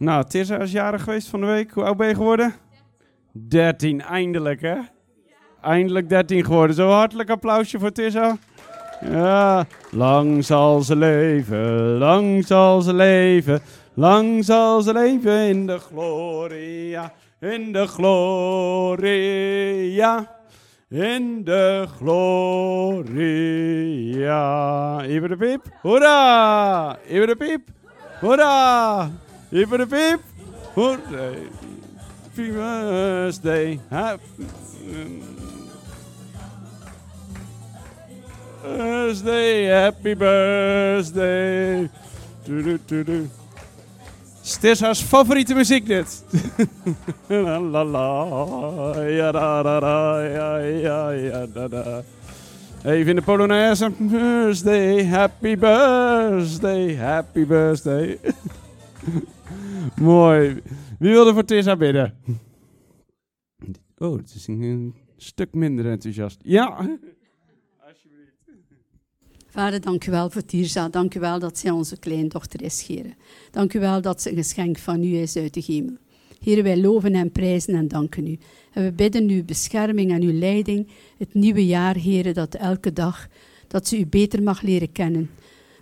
Nou, Tirza is jarig geweest van de week. Hoe oud ben je geworden? 13, eindelijk hè? Eindelijk 13 geworden. Zo hartelijk applausje voor Tirza. Ja, lang zal ze leven, lang zal ze leven, lang zal ze leven in de gloria, in de gloria, in de gloria. Even de piep, hoera! Even de piep, hoera! Even de piep! Happy birthday, happy birthday, happy birthday. Haar favoriete muziek dit. la la la, ja da da da, ja ja ja da da. Even in de Polonaise. Birthday, happy birthday, happy birthday. Mooi. Wie wilde voor Tessa bidden? Oh, het is een stuk minder enthousiast. Ja. Vader, dank u wel voor Tirza. Dank u wel dat zij onze kleindochter is, Heer. Dank u wel dat ze een geschenk van u is uit de hemel. Heer, wij loven en prijzen en danken u. En we bidden uw bescherming en uw leiding het nieuwe jaar, Heer, dat elke dag, dat ze u beter mag leren kennen.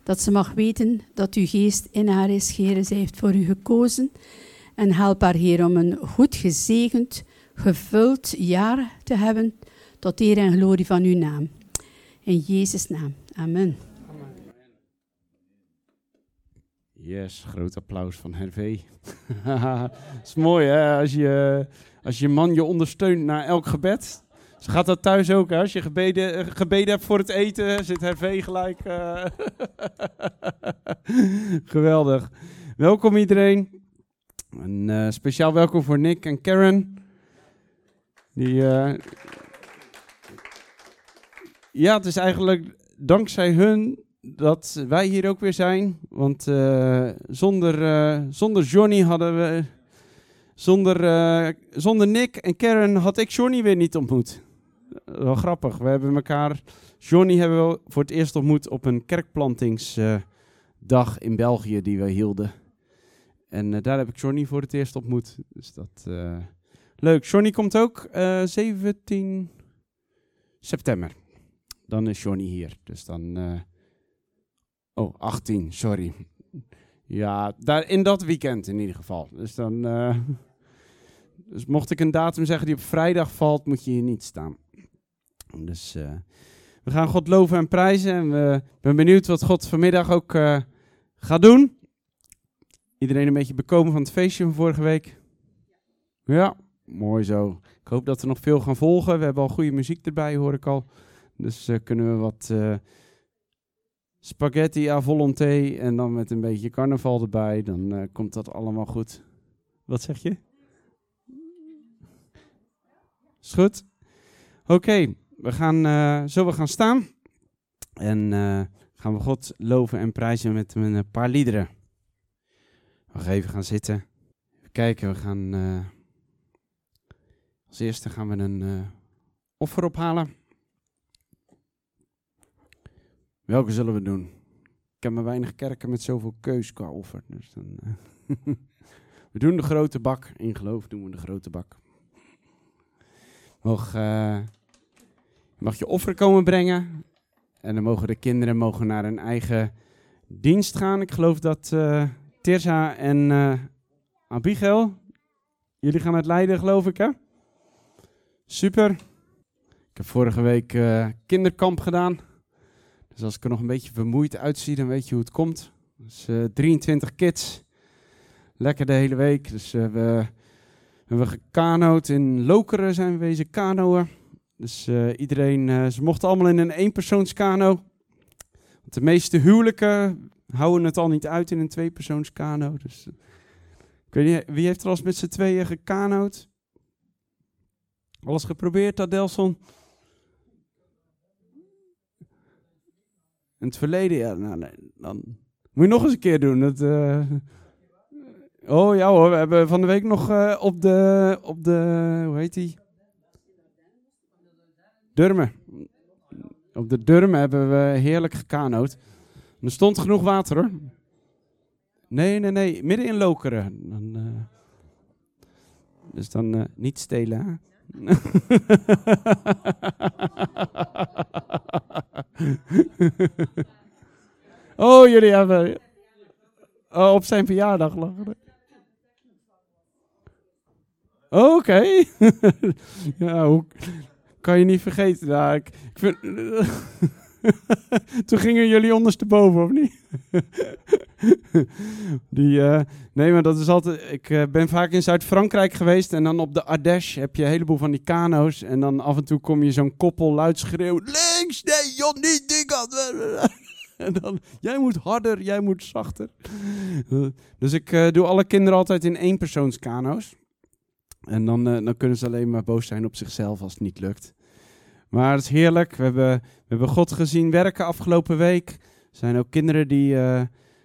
Dat ze mag weten dat uw geest in haar is, Heer. Zij heeft voor u gekozen. En help haar, Heer, om een goed gezegend, gevuld jaar te hebben tot eer en glorie van uw naam. In Jezus' naam. Amen. Yes, groot applaus van Hervé. is mooi hè, als je, als je man je ondersteunt na elk gebed. Ze gaat dat thuis ook, hè? als je gebeden, gebeden hebt voor het eten, zit Hervé gelijk. Uh... Geweldig. Welkom iedereen. Een uh, speciaal welkom voor Nick en Karen. Die. Ja, het is eigenlijk dankzij hun dat wij hier ook weer zijn. Want zonder, zonder Johnny hadden we. Zonder, zonder Nick en Karen had ik Johnny weer niet ontmoet. Wel grappig. We hebben elkaar. Johnny hebben we voor het eerst ontmoet op een kerkplantingsdag in België die we hielden. En daar heb ik Johnny voor het eerst ontmoet. Dus dat. leuk. Johnny komt ook 17 september dan is Johnny hier. Dus dan. Oh, 18, sorry. Ja, daar, in dat weekend in ieder geval. Dus dan. Dus mocht ik een datum zeggen die op vrijdag valt, moet je hier niet staan. Dus uh, we gaan God loven en prijzen. En we ben benieuwd wat God vanmiddag ook gaat doen. Iedereen een beetje bekomen van het feestje van vorige week? Ja, mooi zo. Ik hoop dat we nog veel gaan volgen. We hebben al goede muziek erbij, hoor ik al. Dus uh, kunnen we wat spaghetti à volonté en dan met een beetje carnaval erbij, dan komt dat allemaal goed. Wat zeg je? Is goed? Oké, we gaan, zullen we gaan staan en gaan we God loven en prijzen met een paar liederen. We gaan even gaan zitten. Even kijken, we gaan als eerste gaan we een offer ophalen. Welke zullen we doen? Ik heb maar weinig kerken met zoveel keus qua offer. Dus dan, uh, we doen de grote bak. In geloof doen we de grote bak. Uh, mag je offer komen brengen. En dan mogen de kinderen mogen naar hun eigen dienst gaan. Ik geloof dat uh, Tirza en Abigail, jullie gaan het leiden geloof ik hè? Super. Ik heb vorige week kinderkamp gedaan. Dus als ik er nog een beetje vermoeid uitzie, dan weet je hoe het komt. Dus uh, 23 kids. Lekker de hele week. Dus we, hebben gekanood. In Lokeren zijn we wezen kanoën. Dus uh, iedereen, uh, ze mochten allemaal in een eenpersoonskano. Want de meeste huwelijken houden het al niet uit in een tweepersoonskano. Dus ik weet niet, wie heeft er al eens met z'n tweeën gekanood? Alles geprobeerd, Adelson? In het verleden, ja, nou, nee, dan moet je nog eens een keer doen. Dat. Oh ja hoor, we hebben van de week nog op de, op de, hoe heet die? Durmen. Op de Durmen hebben we heerlijk gekanood. Er stond genoeg water hoor. Nee, nee, nee, midden in Lokeren. Dan, Dus dan uh, niet stelen. Oh, jullie hebben. Oh, op zijn verjaardag lachen. Oké. ja, hoe kan je niet vergeten. Nou, ik, vind. Toen gingen jullie ondersteboven, of niet? Die, uh, nee, maar dat is altijd. Ik uh, ben vaak in Zuid-Frankrijk geweest en dan op de Ardèche heb je een heleboel van die kano's. En dan af en toe kom je zo'n koppel luid schreeuwen: links, nee, joh, niet die kant. En dan, jij moet harder, jij moet zachter. Dus ik uh, doe alle kinderen altijd in éénpersoonskano's. En dan, dan kunnen ze alleen maar boos zijn op zichzelf als het niet lukt. Maar het is heerlijk. We hebben, we hebben God gezien werken afgelopen week. Er zijn ook kinderen die, uh,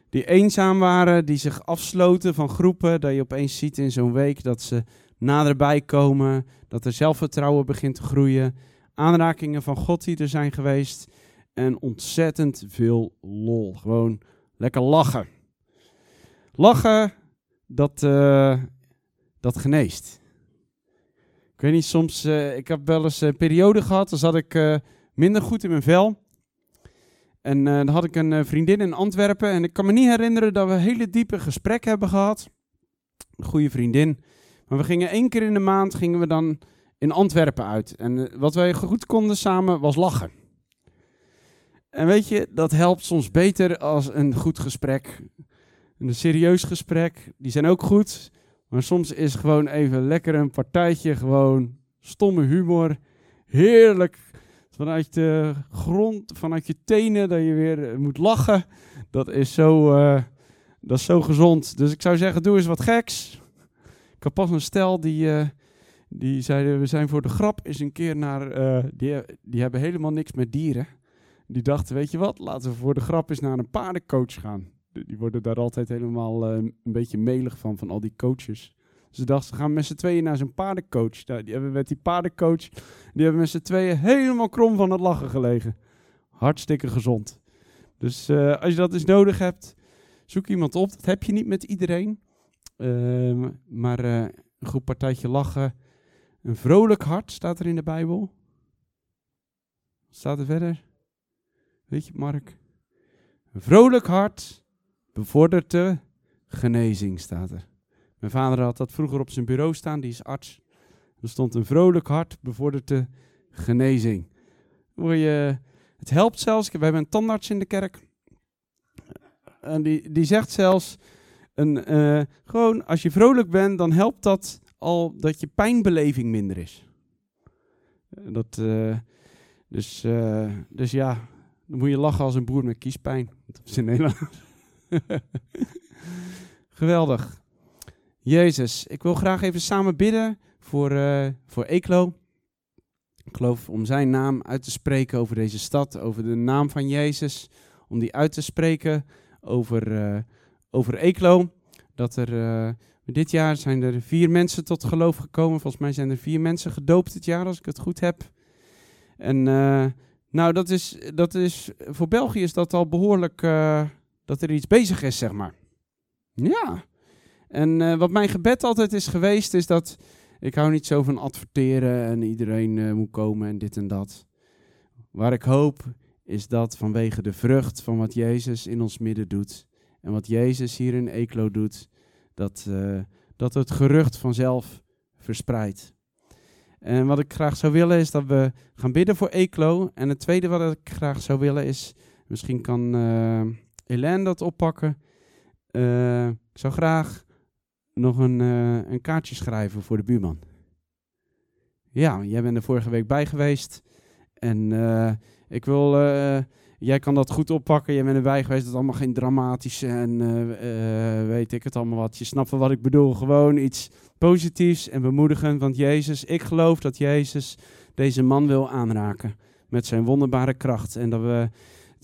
die eenzaam waren, die zich afsloten van groepen. Dat je opeens ziet in zo'n week dat ze naderbij komen, dat er zelfvertrouwen begint te groeien. Aanrakingen van God die er zijn geweest. En ontzettend veel lol. Gewoon lekker lachen. Lachen, dat, uh, dat geneest. Ik weet niet, soms, uh, ik heb wel eens een periode gehad, dan zat ik uh, minder goed in mijn vel. En dan had ik een vriendin in Antwerpen en ik kan me niet herinneren dat we hele diepe gesprekken hebben gehad. Een goede vriendin. Maar we gingen één keer in de maand gingen we dan in Antwerpen uit. En wat wij goed konden samen was lachen. En weet je, dat helpt soms beter als een goed gesprek. Een serieus gesprek, die zijn ook goed. Maar soms is gewoon even lekker een partijtje, gewoon stomme humor. Heerlijk. Vanuit de grond, vanuit je tenen, dat je weer eh, moet lachen. Dat is zo, uh, dat is zo gezond. Dus ik zou zeggen, doe eens wat geks. Ik had pas een stel die, uh, die zeiden, we zijn voor de grap eens een keer naar... Die, die hebben helemaal niks met dieren. Die dachten, weet je wat, laten we voor de grap eens naar een paardencoach gaan die worden daar altijd helemaal uh, een beetje melig van, van al die coaches. Ze dachten, ze gaan met z'n tweeën naar zo'n paardencoach. Die hebben met die paardencoach, die hebben met z'n tweeën helemaal krom van het lachen gelegen. Hartstikke gezond. Dus uh, als je dat eens nodig hebt, zoek iemand op. Dat heb je niet met iedereen. Uh, maar uh, een goed partijtje lachen. Een vrolijk hart staat er in de Bijbel. Staat er verder? Weet je, Mark? Een vrolijk hart bevordert de genezing, staat er. Mijn vader had dat vroeger op zijn bureau staan, die is arts. Er stond een vrolijk hart bevordert de genezing. Je, het helpt zelfs, we hebben een tandarts in de kerk. En die, die zegt zelfs, een, uh, gewoon als je vrolijk bent, dan helpt dat al dat je pijnbeleving minder is. Dat, uh, dus, dus ja, dan moet je lachen als een boer met kiespijn. Dat is in Nederland. Geweldig. Jezus, ik wil graag even samen bidden voor, uh, voor Eeklo. Ik geloof om zijn naam uit te spreken over deze stad, over de naam van Jezus, om die uit te spreken over, uh, over Eeklo. Dat er uh, dit jaar zijn er vier mensen tot geloof gekomen. Volgens mij zijn er vier mensen gedoopt dit jaar, als ik het goed heb. En nou, dat is, dat is, voor België is dat al behoorlijk dat er iets bezig is, zeg maar. Ja. En uh, wat mijn gebed altijd is geweest, is dat ik hou niet zo van adverteren en iedereen uh, moet komen en dit en dat. Waar ik hoop, is dat vanwege de vrucht van wat Jezus in ons midden doet en wat Jezus hier in Eeklo doet, dat, uh, dat het gerucht vanzelf verspreidt. En wat ik graag zou willen is dat we gaan bidden voor Eeklo. En het tweede wat ik graag zou willen is, misschien kan Hélène dat oppakken. Uh, ik zou graag nog een, uh, een kaartje schrijven voor de buurman. Ja, jij bent er vorige week bij geweest. En uh, ik wil, jij kan dat goed oppakken. Jij bent erbij geweest. Dat is allemaal geen dramatische en weet ik het allemaal wat. Je snapt wat ik bedoel. Gewoon iets positiefs en bemoedigend. Want Jezus, ik geloof dat Jezus deze man wil aanraken. Met zijn wonderbare kracht. En dat we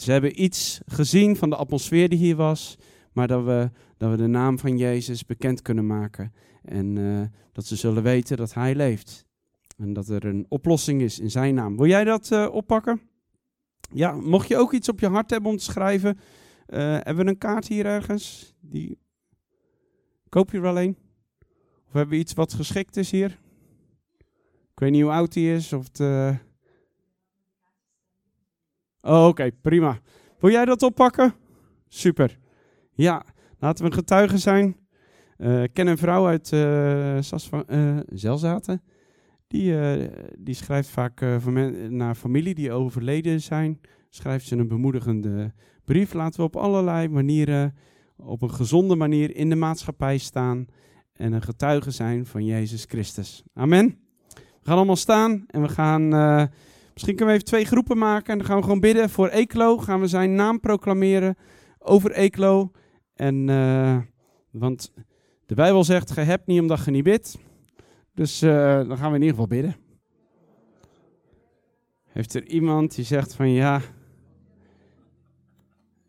ze hebben iets gezien van de atmosfeer die hier was, maar dat we, dat we de naam van Jezus bekend kunnen maken. En uh, dat ze zullen weten dat Hij leeft. En dat er een oplossing is in Zijn naam. Wil jij dat uh, oppakken? Ja, mocht je ook iets op je hart hebben om te schrijven, uh, hebben we een kaart hier ergens? Die... Koop je er alleen? Of hebben we iets wat geschikt is hier? Ik weet niet hoe oud hij is. Of eh, Oh, oké, prima. Wil jij dat oppakken? Super. Ja, laten we een getuige zijn. Uh, ken een vrouw uit uh, Sas van, Zelzaten. Die, die schrijft vaak naar familie die overleden zijn. Schrijft ze een bemoedigende brief. Laten we op allerlei manieren, op een gezonde manier in de maatschappij staan. En een getuige zijn van Jezus Christus. Amen. We gaan allemaal staan en we gaan. Misschien kunnen we even twee groepen maken. En dan gaan we gewoon bidden voor Eklo. Gaan we zijn naam proclameren over Eklo. En, uh, want de Bijbel zegt: Je hebt niet omdat je niet bidt. Dus uh, dan gaan we in ieder geval bidden. Heeft er iemand die zegt van ja,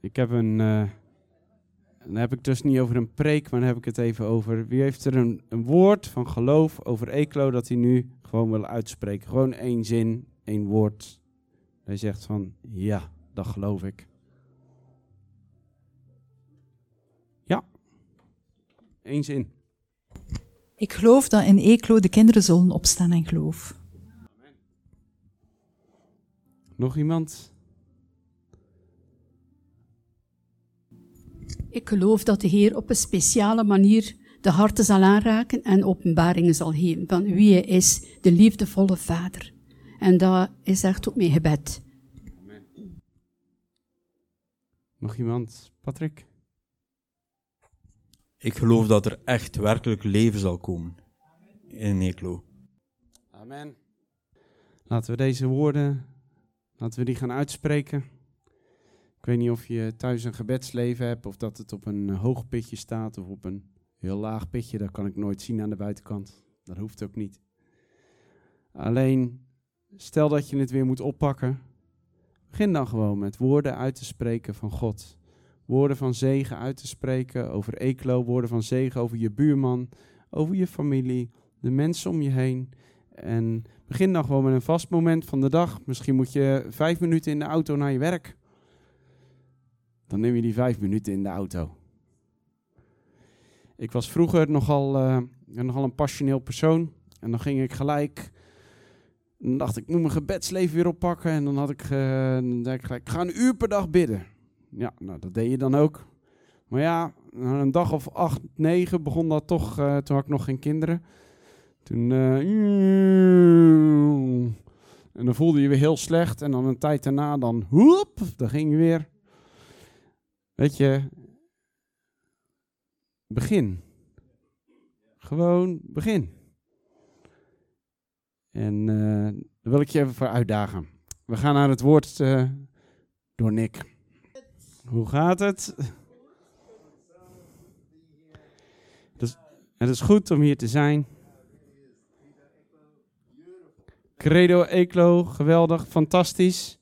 ik heb een, uh, dan heb ik dus niet over een preek, maar dan heb ik het even over, wie heeft er een, een woord van geloof over Eklo dat hij nu gewoon wil uitspreken. Gewoon één zin, één woord. Hij zegt van, ja, dat geloof ik. Ja, één zin. Ik geloof dat in Eeklo de kinderen zullen opstaan en geloof. Nog iemand? Ik geloof dat de Heer op een speciale manier de harten zal aanraken en openbaringen zal geven van wie hij is, de liefdevolle Vader. En dat is echt ook mijn gebed. Amen. Nog iemand? Patrick? Ik geloof dat er echt werkelijk leven zal komen in Neklo. Amen. Laten we deze woorden, laten we die gaan uitspreken. Ik weet niet of je thuis een gebedsleven hebt of dat het op een hoog pitje staat of op een heel laag pitje. Dat kan ik nooit zien aan de buitenkant. Dat hoeft ook niet. Alleen, stel dat je het weer moet oppakken. Begin dan gewoon met woorden uit te spreken van God. Woorden van zegen uit te spreken over Eklo. Woorden van zegen over je buurman, over je familie, de mensen om je heen. En begin dan gewoon met een vast moment van de dag. Misschien moet je vijf minuten in de auto naar je werk. Dan neem je die vijf minuten in de auto. Ik was vroeger nogal, uh, nogal een passioneel persoon. En dan ging ik gelijk. Dan dacht ik, ik moet mijn gebedsleven weer oppakken. En dan had ik, dan ik gelijk, ga een uur per dag bidden. Ja, nou dat deed je dan ook. Maar ja, een dag of acht, negen begon dat toch. Uh, toen had ik nog geen kinderen. Toen. en dan voelde je weer heel slecht. En dan een tijd daarna, dan. Hoep, dan ging je weer. Weet je, begin. Gewoon begin. En uh, daar wil ik je even voor uitdagen. We gaan naar het woord uh, door Nick. Hoe gaat het? Het is goed om hier te zijn. Credo Eclo, geweldig, fantastisch.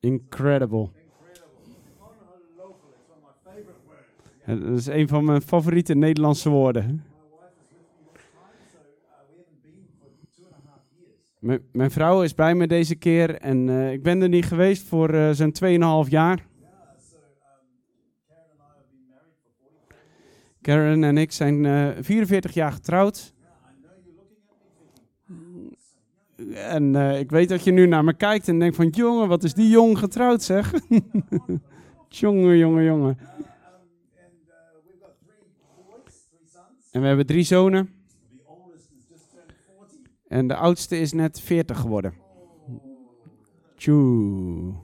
Incredible. Dat is een van mijn favoriete Nederlandse woorden. mijn vrouw is bij me deze keer en uh, ik ben er niet geweest voor uh, zo'n 2,5 jaar. Karen en ik zijn uh, eh, 44 jaar getrouwd. En ik weet dat je nu naar me kijkt en denkt van... jongen, wat is die jong getrouwd, zeg. jongen, jongen, jongen. En we hebben drie zonen. En de oudste is net 40 geworden. Tjoe.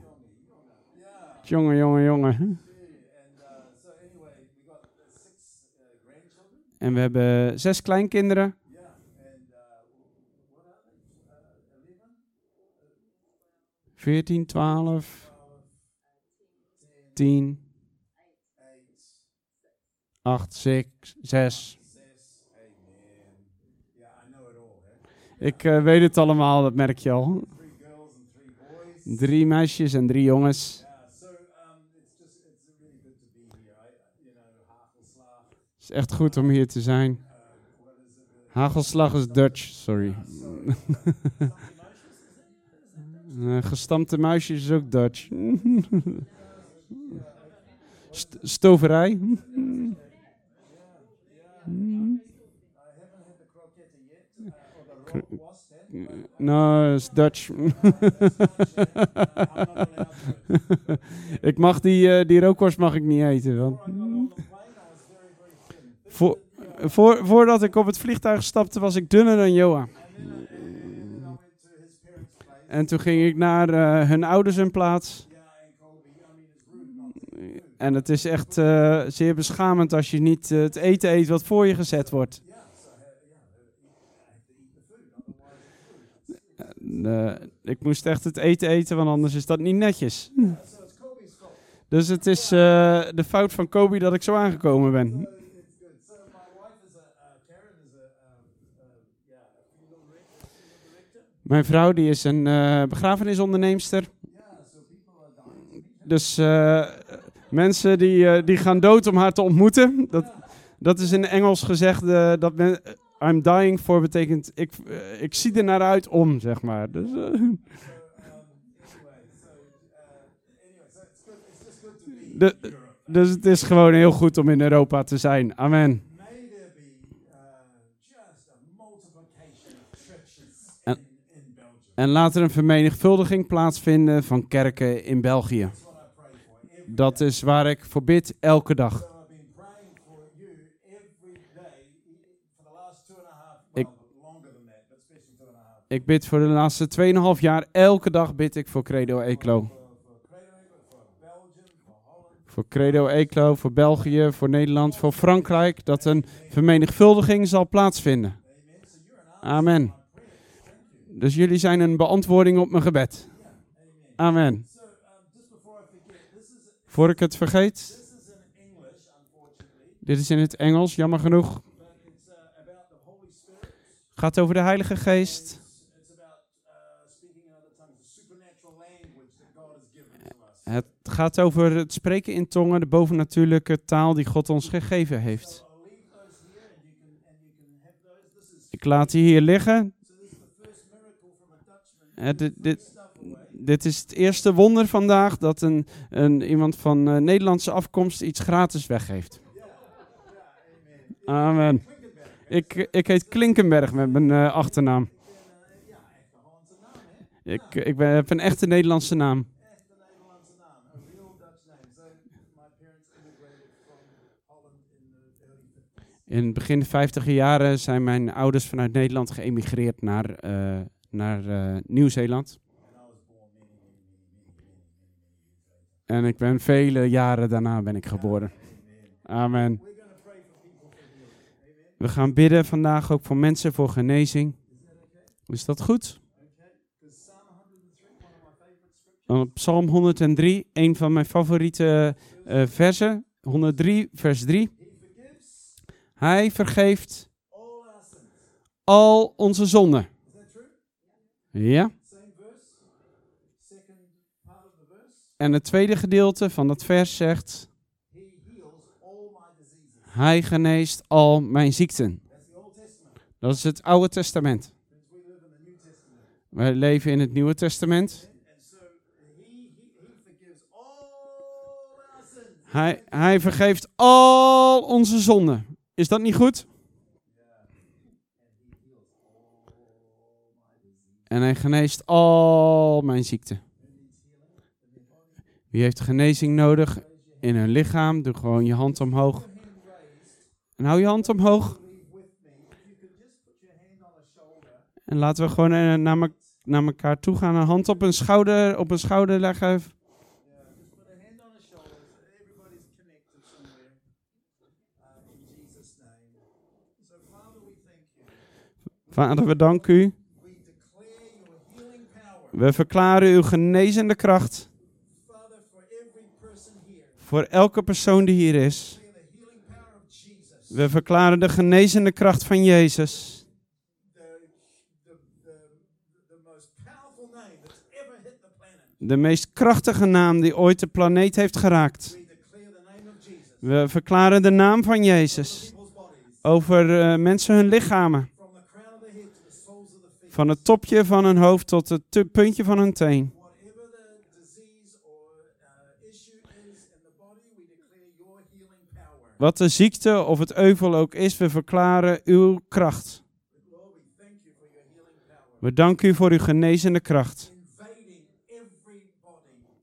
Jongen, jongen, jongen. En we hebben zes kleinkinderen. 14, 12, 10, 8, 6, Ik uh, weet het allemaal, dat merk je al. Drie meisjes en drie jongens. Het is echt goed om hier te zijn. Hagelslag is Dutch, sorry. Uh, gestampte muisjes is ook Dutch. st- stoverij. No, it's Dutch. ik mag die, eh, die rookworst mag ik niet eten. Want... Voor, voor, voordat ik op het vliegtuig stapte, was ik dunner dan Joa. En toen ging ik naar eh, hun ouders hun plaats. En het is echt eh, zeer beschamend als je niet het eten eet wat voor je gezet wordt. Eh, ik moest echt het eten eten, want anders is dat niet netjes. Dus het is eh, de fout van Kobe dat ik zo aangekomen ben. Mijn vrouw die is een begrafenisonderneemster. Dus mensen die, die gaan dood om haar te ontmoeten. Dat, dat is in Engels gezegd dat men, I'm dying for betekent ik, eh, ik zie er naar uit om, zeg maar. Dus, de, dus het is gewoon heel goed om in Europa te zijn. Amen. Uh, En-. En laat er een vermenigvuldiging plaatsvinden van kerken in België. Dat is waar ik voor bid elke dag. Ik bid voor de laatste 2,5 jaar, elke dag bid ik voor Credo Eclo. Voor Credo Eclo, voor België, voor Nederland, voor Frankrijk. Dat een vermenigvuldiging zal plaatsvinden. Amen. Dus jullie zijn een beantwoording op mijn gebed. Amen. Voor ik het vergeet, dit is in het Engels, jammer genoeg. Gaat over de Heilige Geest. Het gaat over het spreken in tongen, de bovennatuurlijke taal die God ons gegeven heeft. Ik laat die hier liggen. Eh, dit, dit, dit is het eerste wonder vandaag dat een, een, iemand van eh, Nederlandse afkomst iets gratis weggeeft. Amen. Ik, ik heet Klinkenberg met mijn eh, achternaam. Ik, ik ben, heb een echte Nederlandse naam. In begin 50 jaren zijn mijn ouders vanuit Nederland geëmigreerd naar, eh, naar eh, Nieuw-Zeeland. En ik ben vele jaren daarna ben ik geboren. Amen. We gaan bidden vandaag ook voor mensen voor genezing. Is dat goed? Because Psalm 103, one of my favorite scriptures. Dan Psalm 103, een van mijn favoriete eh versen. 103, vers 3. Hij vergeeft al onze zonden. Ja. En het tweede gedeelte van dat vers zegt. Hij geneest al mijn ziekten. Dat is het Oude Testament. Wij leven in het Nieuwe Testament. Hij, hij vergeeft al onze zonden. Is dat niet goed? En hij geneest al mijn ziekten. Wie heeft genezing nodig in hun lichaam? Doe gewoon je hand omhoog. En hou je hand omhoog. En laten we gewoon eh, naar elkaar toe gaan. Een hand op een schouder, op een schouder leggen. Yeah, just put a hand on his shoulder so everybody's connected somewhere. Uh, in Jesus' name. So, Father, we thank you. Vader, we danken u. We verklaren uw genezende kracht voor elke persoon die hier is. We verklaren de genezende kracht van Jezus. De meest krachtige naam die ooit de planeet heeft geraakt. We verklaren de naam van Jezus over eh, mensen hun lichamen. Van het topje van hun hoofd tot het puntje van hun teen. Wat de ziekte of het euvel ook is, we verklaren uw kracht. We danken u voor uw genezende kracht,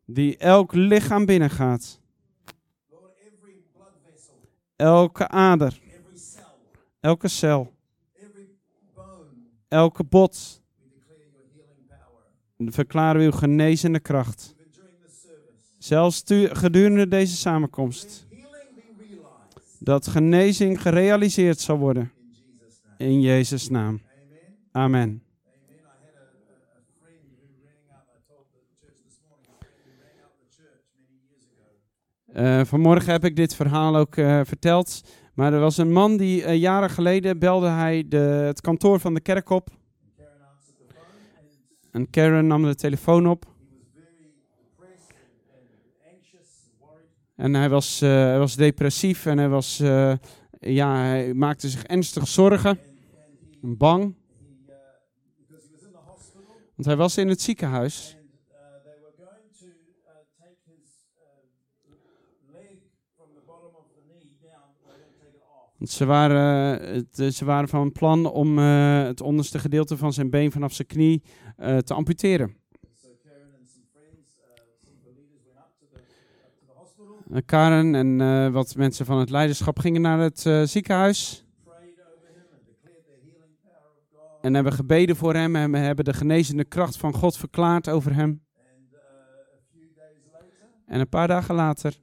die elk lichaam binnengaat. Elke ader, elke cel. Elke bot. Verklaren we uw genezende kracht. Zelfs gedurende deze samenkomst. Dat genezing gerealiseerd zal worden. in Jezus' naam. Amen. Eh, vanmorgen heb ik dit verhaal ook eh, verteld. Maar er was een man die eh, jaren geleden belde hij de, het kantoor van de kerk op. En Karen nam de telefoon op. En hij was, eh, hij was depressief en hij, was, eh, ja, hij maakte zich ernstig zorgen. Bang. Want hij was in het ziekenhuis. Want ze waren, eh, het, eh, ze waren van plan om eh, het onderste gedeelte van zijn been vanaf zijn knie te amputeren. Karen uh, en wat mensen van het leiderschap gingen naar het ziekenhuis. En hebben gebeden voor hem en we hebben de genezende kracht van God verklaard over hem. En een paar dagen later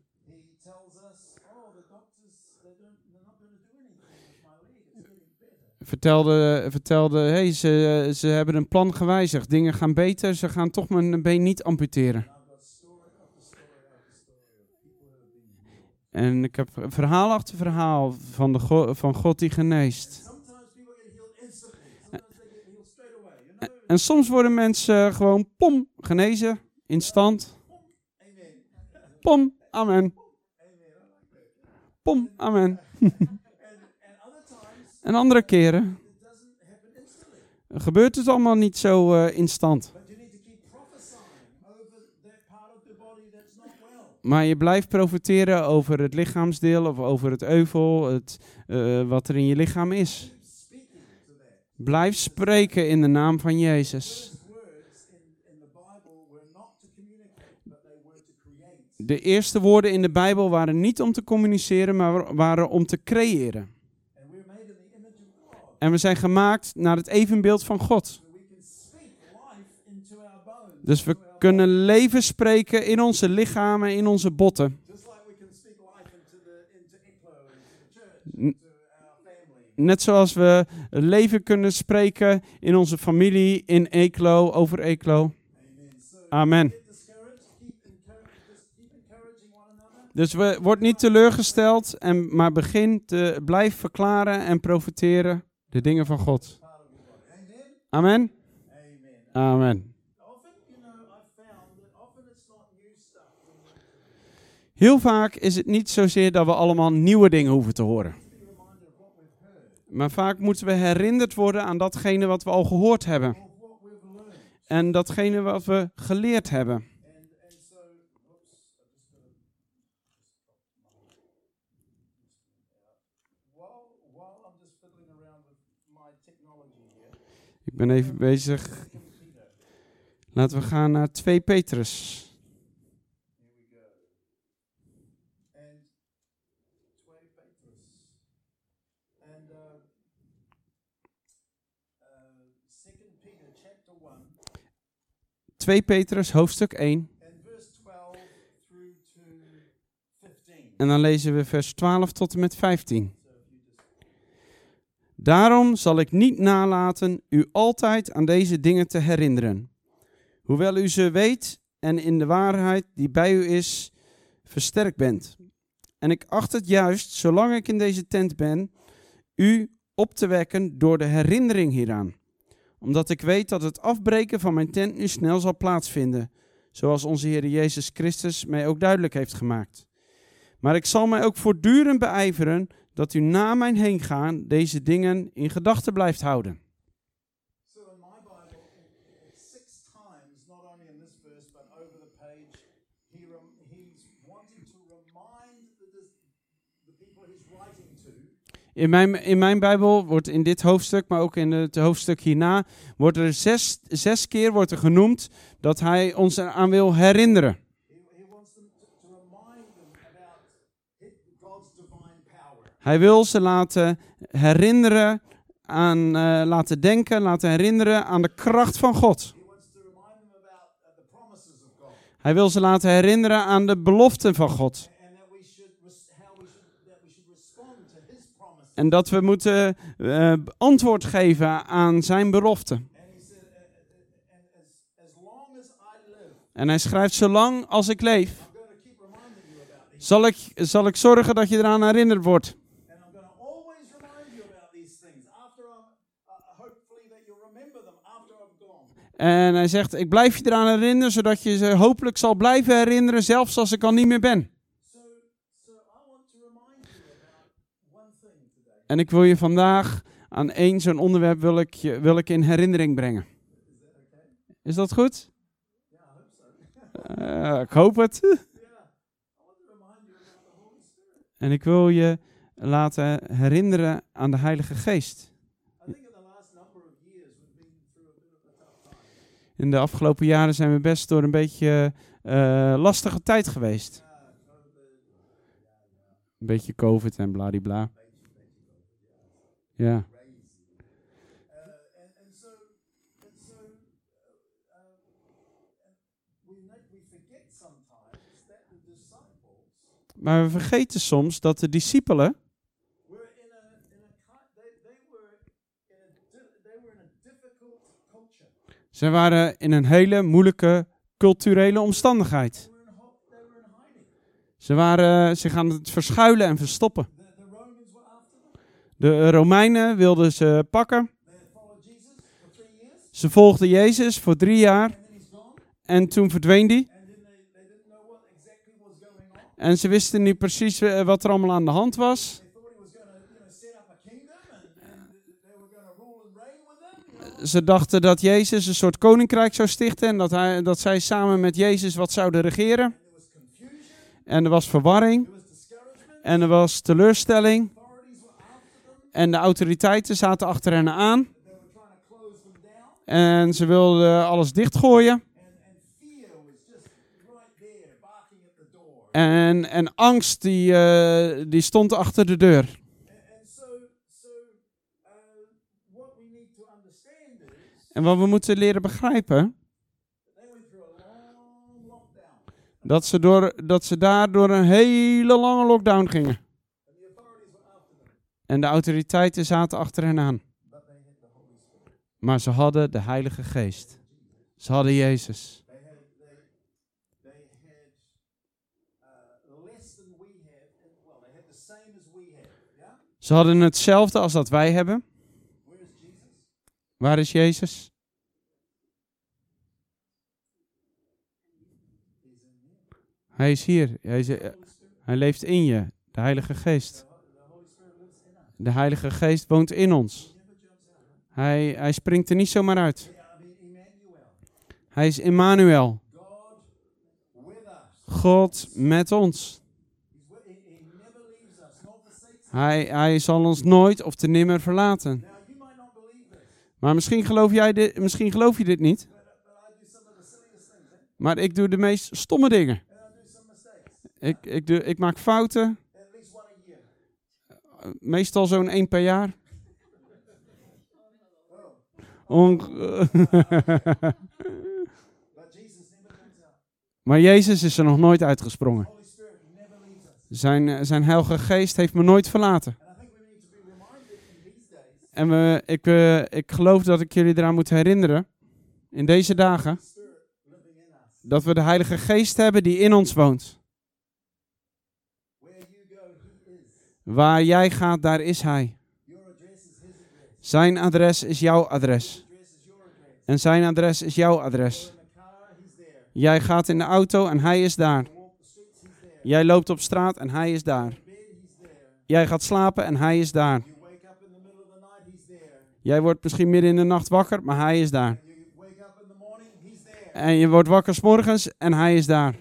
vertelde, vertelde hey, ze, ze hebben een plan gewijzigd. Dingen gaan beter, ze gaan toch mijn been niet amputeren. En ik heb verhaal achter verhaal van, de van God die geneest. En, soms worden mensen gewoon pom genezen, instant. Pom, amen. Pom, amen. En andere keren gebeurt het allemaal niet zo eh, instant. Maar je blijft profiteren over het lichaamsdeel of over het euvel, het, eh, wat er in je lichaam is. Blijf spreken in de naam van Jezus. De eerste woorden in de Bijbel waren niet om te communiceren, maar waren om te creëren. En we zijn gemaakt naar het evenbeeld van God. Dus we kunnen leven spreken in onze lichamen, in onze botten. Net zoals we leven kunnen spreken in onze familie, in Eeklo, over Eeklo. Amen. Dus we, word niet teleurgesteld, en, maar begin te blijf verklaren en profiteren de dingen van God. Amen. Amen. Heel vaak is het niet zozeer dat we allemaal nieuwe dingen hoeven te horen. Maar vaak moeten we herinnerd worden aan datgene wat we al gehoord hebben. En datgene wat we geleerd hebben. Ik ben even bezig. Laten we gaan naar 2 Petrus. 2 Petrus. And Second Peter chapter 1 2 Petrus, hoofdstuk 1. and verse 12 through to 15. En dan lezen we vers 12 tot en met 15. So if you just Daarom zal ik niet nalaten u altijd aan deze dingen te herinneren. Hoewel u ze weet en in de waarheid die bij u is, versterkt bent. En ik acht het juist, zolang ik in deze tent ben, u op te wekken door de herinnering hieraan. Omdat ik weet dat het afbreken van mijn tent nu snel zal plaatsvinden, zoals onze Heer Jezus Christus mij ook duidelijk heeft gemaakt. Maar ik zal mij ook voortdurend beijveren dat u na mijn heen gaan deze dingen in gedachten blijft houden. In mijn, in mijn Bijbel wordt in dit hoofdstuk, maar ook in het hoofdstuk hierna, wordt er zes, zes keer wordt er genoemd dat hij ons eraan wil herinneren. Hij wil ze laten herinneren aan, eh, laten denken, laten herinneren aan de kracht van God. Hij wil ze laten herinneren aan de beloften van God. En dat we moeten eh, antwoord geven aan zijn beloften. En hij schrijft, zolang als ik leef, zal ik, zal ik zorgen dat je eraan herinnerd wordt. En hij zegt, ik blijf je eraan herinneren, zodat je ze hopelijk zal blijven herinneren, zelfs als ik al niet meer ben. En ik wil je vandaag aan één zo'n onderwerp wil ik, je- wil ik in herinnering brengen. Is dat goed? Eh, ik hoop het. En ik wil je laten herinneren aan de Heilige Geest. In de afgelopen jaren zijn we best door een beetje eh, lastige tijd geweest. Een beetje COVID en bladibla. Ja. Maar we vergeten soms dat de discipelen, ze waren in een hele moeilijke culturele omstandigheid. Ze waren zich aan het verschuilen en verstoppen. De Romeinen wilden ze pakken. Ze volgden Jezus voor drie jaar en toen verdween die. En ze wisten niet precies eh, wat er allemaal aan de hand was Ze dachten dat Jezus een soort koninkrijk zou stichten en dat, hij, dat zij samen met Jezus wat zouden regeren. En er was verwarring en er was teleurstelling en de autoriteiten zaten achter hen aan. En ze wilden alles dichtgooien. En, en angst die, eh, die stond achter de deur. En wat we moeten leren begrijpen, dat ze, door, dat ze daar door een hele lange lockdown gingen. En de autoriteiten zaten achter hen aan. Maar ze hadden de Heilige Geest. Ze hadden Jezus. Ze hadden hetzelfde als dat wij hebben. Waar is Jezus? Hij is hier. Hij, is, eh, hij leeft in je. De Heilige Geest. De Heilige Geest woont in ons. Hij, hij springt er niet zomaar uit. Emmanuel. Hij is Immanuel. God met ons. Hij, hij zal ons nooit of te nimmer verlaten. Maar misschien geloof, jij dit, misschien geloof je dit niet. Maar ik doe de meest stomme dingen. Ik, ik, doe, ik maak fouten. Meestal zo'n één per jaar. Maar Jezus is er nog nooit uitgesprongen. Zijn, eh, zijn heilige geest heeft me nooit verlaten. En we, ik, eh, ik geloof dat ik jullie eraan moet herinneren, in deze dagen, dat we de heilige geest hebben die in ons woont. Waar jij gaat, daar is hij. Zijn adres is jouw adres. En zijn adres is jouw adres. Jij gaat in de auto en hij is daar. Jij loopt op straat en hij is daar. Jij gaat slapen en hij is daar. Jij wordt misschien midden in de nacht wakker, maar hij is daar. En je wordt wakker 's morgens en hij is daar.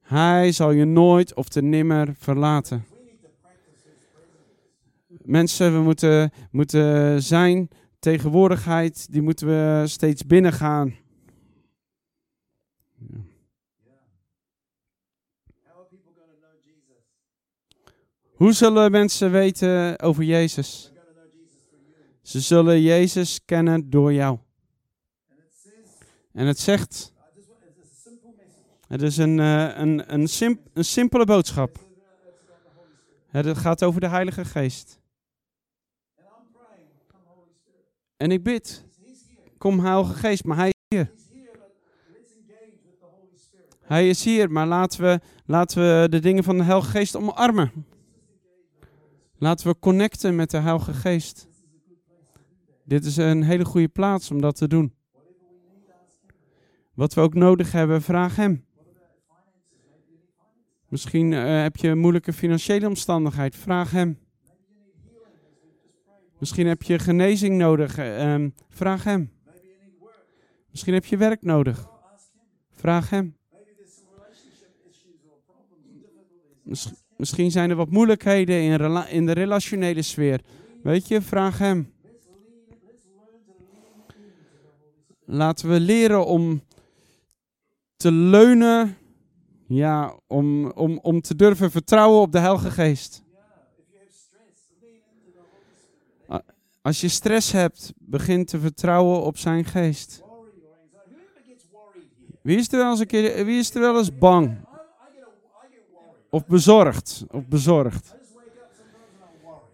Hij zal je nooit of te nimmer verlaten. Mensen, we moeten, moeten zijn tegenwoordigheid, die moeten we steeds binnengaan. Hoe zullen mensen weten over Jezus? Ze zullen Jezus kennen door jou. En het zegt, het is een, eh, een, een, simp- een simpele boodschap. Het gaat over de Heilige Geest. En ik bid, kom Heilige Geest, maar Hij is hier. Hij is hier, maar laten we, laten we de dingen van de Heilige Geest omarmen. Laten we connecten met de Heilige Geest. Dit is een hele goede plaats om dat te doen. Wat we ook nodig hebben, vraag Hem. Misschien eh, heb je een moeilijke financiële omstandigheid, vraag Hem. Misschien heb je genezing nodig, eh, ehm, vraag Hem. Misschien heb je werk nodig, vraag Hem. Misschien zijn er wat moeilijkheden in, in de relationele sfeer. Weet je, vraag Hem. Laten we leren om te leunen, ja, om, om, om te durven vertrouwen op de Heilige Geest. Als je stress hebt, begin te vertrouwen op zijn geest. Wie is er wel eens, een keer, wie is er wel eens bang? Of bezorgd? Of bezorgd?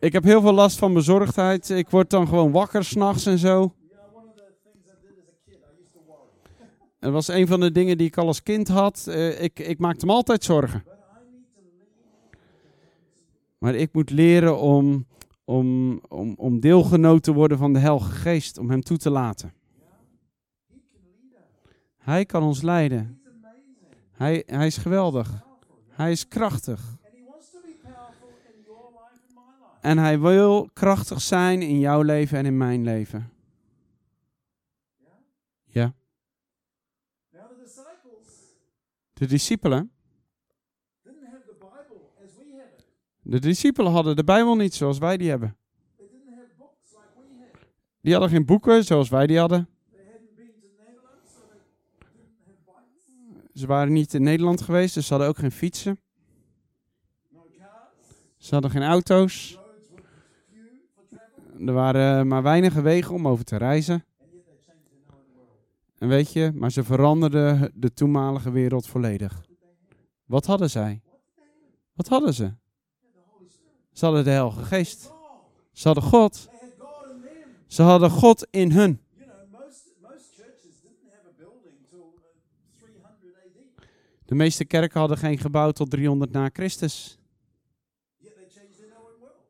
Ik heb heel veel last van bezorgdheid. Ik word dan gewoon wakker s'nachts en zo. Dat was een van de dingen die ik al als kind had. Eh, ik, ik maakte me altijd zorgen. Maar ik moet leren om, om, om, om deelgenoot te worden van de Heilige Geest. Om hem toe te laten. Hij kan ons leiden. Hij, hij is geweldig. Hij is krachtig. En hij wil krachtig zijn in jouw leven en in mijn leven. Have it. De discipelen hadden de Bijbel niet zoals wij die hebben. Die hadden geen boeken zoals wij die hadden. Ze waren niet in Nederland geweest, dus ze hadden ook geen fietsen. Ze hadden geen auto's. Er waren maar weinige wegen om over te reizen. En weet je, maar ze veranderden de toenmalige wereld volledig. Wat hadden zij? Wat hadden ze? Ze hadden de Heilige Geest. Ze hadden God. Ze hadden God in hun. You know, most most churches didn't have a building till 300 AD. De meeste kerken hadden geen gebouw tot 300 na Christus.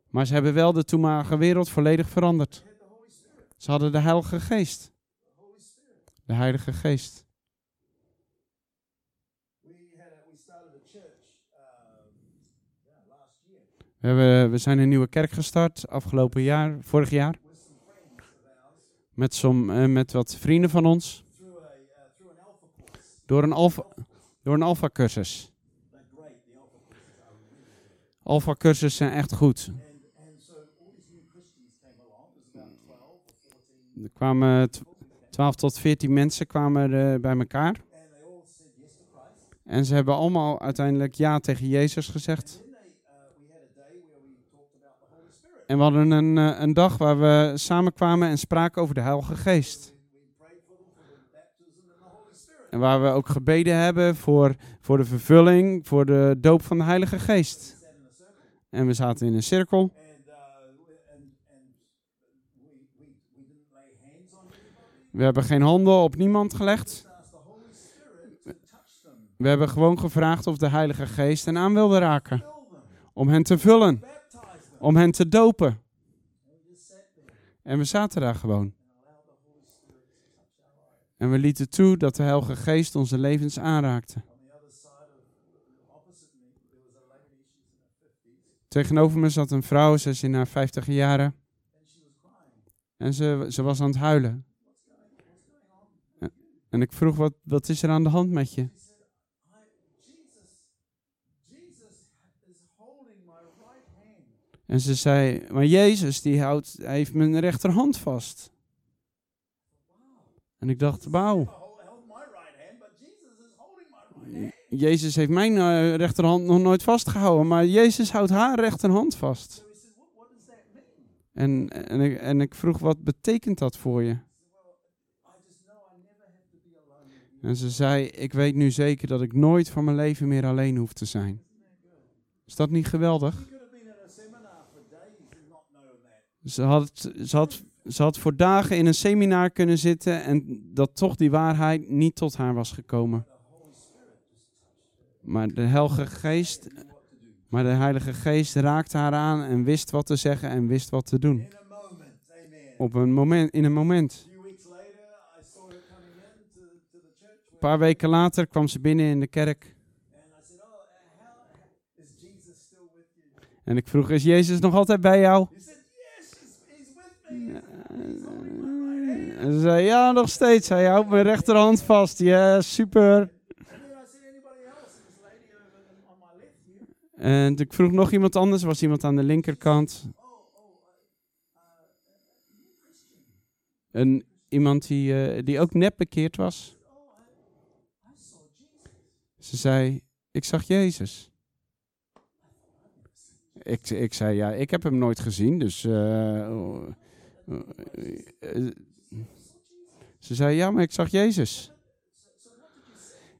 Maar ze hebben wel de toenmalige wereld volledig veranderd. Ze hadden de Heilige Geest. De Heilige Geest. We hebben, we zijn een nieuwe kerk gestart afgelopen jaar, vorig jaar. Met, som, eh, met wat vrienden van ons. Door een alfa, door een alpha cursus. Alpha cursussen zijn echt goed. And and so all these new Christians came along. There's about 12 or 14. Er kwamen 12 tot 14 mensen kwamen er bij elkaar. En ze hebben allemaal uiteindelijk ja tegen Jezus gezegd. En we hadden een, eh, een dag waar we samenkwamen en spraken over de Heilige Geest. En waar we ook gebeden hebben voor, voor de vervulling, voor de doop van de Heilige Geest. En we zaten in een cirkel. And, uh, we- and, and we, we, we didn't lay hands on anybody. We hebben geen handen op niemand gelegd. We hebben gewoon gevraagd of de Heilige Geest hen aan wilde raken. Om hen te vullen. Om hen te dopen. En we zaten daar gewoon. En we lieten toe dat de Heilige Geest onze levens aanraakte. On the other side of, opposite me, there was a lady, she's in her 50s, Tegenover me zat een vrouw, ze is in haar 50 jaren. En ze, ze was aan het huilen. En ik vroeg, wat, wat is er aan de hand met je? En ze zei, maar Jezus die houdt, hij heeft mijn rechterhand vast. En ik dacht, wauw. Jezus heeft mijn eh, rechterhand nog nooit vastgehouden, maar Jezus houdt haar rechterhand vast. En, en, ik, en ik vroeg, wat betekent dat voor je? En ze zei, ik weet nu zeker dat ik nooit van mijn leven meer alleen hoef te zijn. Is dat niet geweldig? Ze had, ze, had, ze had voor dagen in een seminar kunnen zitten en dat toch die waarheid niet tot haar was gekomen. Maar de Heilige Geest, maar de Heilige Geest raakte haar aan en wist wat te zeggen en wist wat te doen. Op een moment, in een moment. Paar weken later kwam ze binnen in de kerk en ik vroeg, is Jezus nog altijd bij jou? En ze zei, ja, nog steeds. Hij houdt mijn rechterhand vast. Ja, super. En ik vroeg nog iemand anders, was iemand aan de linkerkant. Oh, oh, uh, uh, you Christian? En iemand die, eh, die ook net bekeerd was. Oh, I, I saw Jesus. Ze zei, ik zag Jezus. Ik, ik zei, ja, ik heb hem nooit gezien, dus... eh, eh, eh, ze zei, ja, maar ik zag Jezus.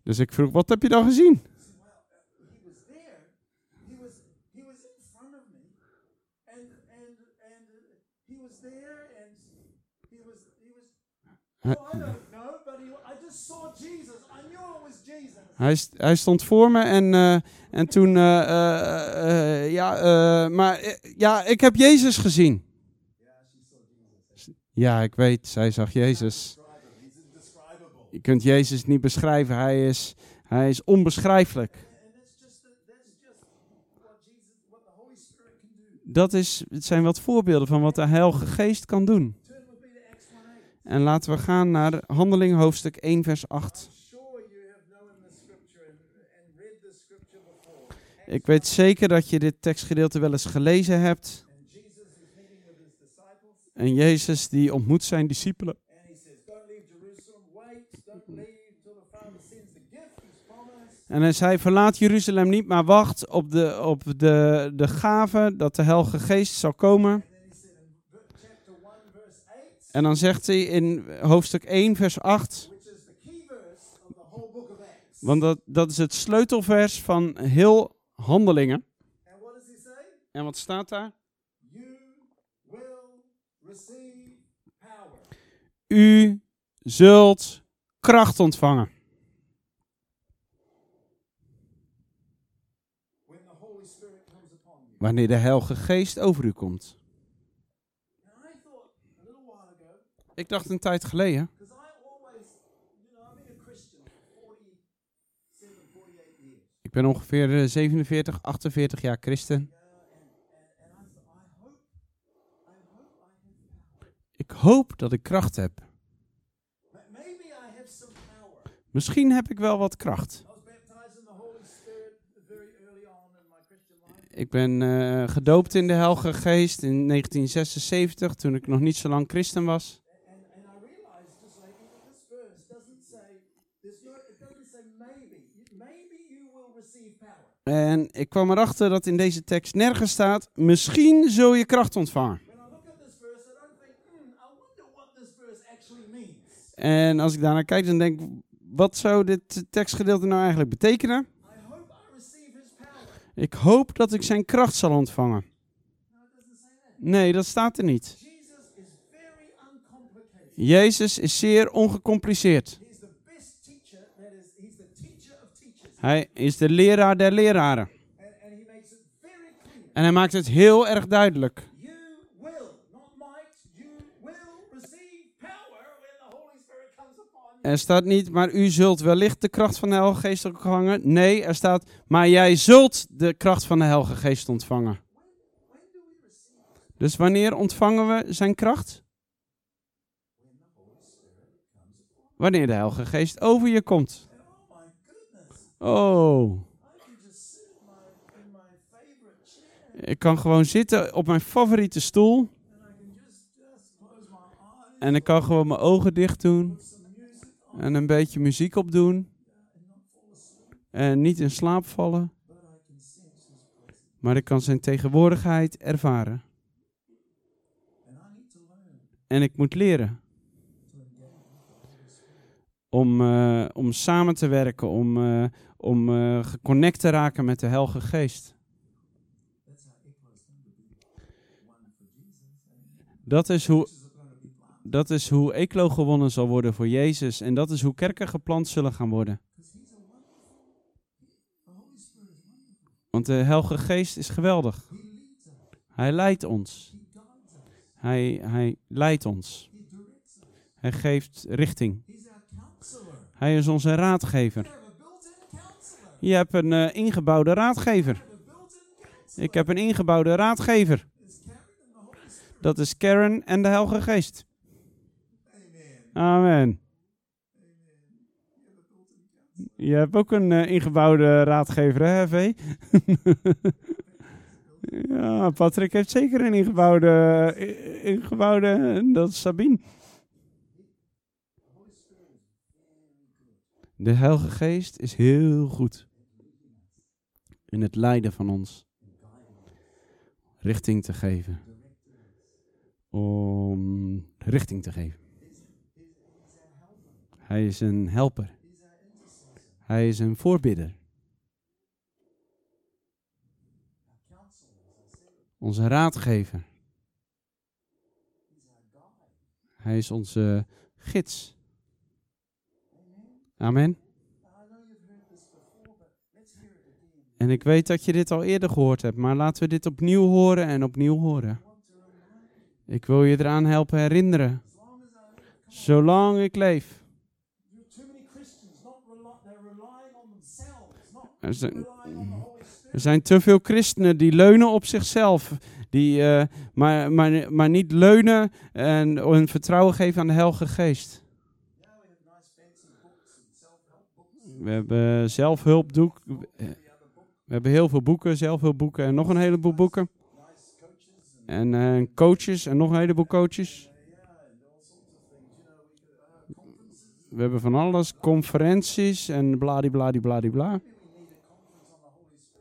Dus ik vroeg, wat heb je dan gezien? he Hij, hij stond voor me en, eh, en toen, eh, eh, ja, maar ja, ik heb Jezus gezien. Ja, ik weet, zij zag Jezus. Je kunt Jezus niet beschrijven, hij is, hij is onbeschrijfelijk. Dat is, het zijn wat voorbeelden van wat de Heilige Geest kan doen. Turn with me to Acts 1:8. En laten we gaan naar Handeling hoofdstuk 1 vers 8. Ik weet zeker dat je dit tekstgedeelte wel eens gelezen hebt. En Jezus die ontmoet zijn discipelen. En hij zei, verlaat Jeruzalem niet, maar wacht op de, op de, de gave dat de Heilige Geest zal komen. And then he said in ver- chapter 1, verse 8, En dan zegt hij in hoofdstuk 1 vers 8, which is the key verse of the whole book of Acts. want dat, dat is het sleutelvers van heel handelingen. En wat staat daar? You will receive power. U zult kracht ontvangen. Wanneer de Heilige Geest over u komt. And I thought a little while ago, Ik dacht een tijd geleden, ik ben ongeveer eh, 47, 48 jaar christen. Ik hoop dat ik kracht heb. Misschien heb ik wel wat kracht. Ik ben eh, gedoopt in de Heilige Geest in 1976, toen ik nog niet zo lang christen was. En ik kwam erachter dat in deze tekst nergens staat, misschien zul je kracht ontvangen. En als ik daarnaar kijk, dan denk ik, wat zou dit tekstgedeelte nou eigenlijk betekenen? Ik hoop dat ik zijn kracht zal ontvangen. Nee, dat staat er niet. Jezus is zeer ongecompliceerd. Hij is de leraar der leraren. En hij maakt het heel erg duidelijk. Er staat niet, maar u zult wellicht de kracht van de Heilige Geest ontvangen. Nee, er staat, maar jij zult de kracht van de Heilige Geest ontvangen. Dus wanneer ontvangen we zijn kracht? Wanneer de Heilige Geest over je komt. Oh Ik kan gewoon zitten op mijn favoriete stoel. En ik kan gewoon mijn ogen dicht doen. En een beetje muziek opdoen. En niet in slaap vallen. Maar ik kan zijn tegenwoordigheid ervaren. En ik moet leren. Om, eh, om samen te werken, om, eh, om eh, geconnect te raken met de Heilige Geest. Dat is hoe, dat is hoe Eeklo gewonnen zal worden voor Jezus. En dat is hoe kerken geplant zullen gaan worden. Want de Heilige Geest is geweldig. Hij leidt ons. Hij, hij leidt ons. Hij geeft richting. Hij is onze raadgever. Je hebt een eh, ingebouwde raadgever. Ik heb een ingebouwde raadgever. Dat is Karen en de Heilige Geest. Amen. Je hebt ook een eh, ingebouwde raadgever, hè, V? ja, Patrick heeft zeker een ingebouwde, eh, ingebouwde dat is Sabine. De Heilige Geest is heel goed in het leiden van ons. Richting te geven. Om richting te geven. Hij is een helper. Hij is een voorbidder. Onze raadgever. Hij is onze gids. Amen. En ik weet dat je dit al eerder gehoord hebt, maar laten we dit opnieuw horen en opnieuw horen. Ik wil je eraan helpen herinneren. Zolang ik leef. Er zijn, er te veel christenen die leunen op zichzelf. Die, eh, maar, maar, maar niet leunen en hun vertrouwen geven aan de Heilige Geest. We hebben zelfhulpdoek. We hebben heel veel boeken, zelfhulpboeken en nog een heleboel boeken. En eh, coaches en nog een heleboel coaches. We hebben van alles, conferenties en bladibladibladibla.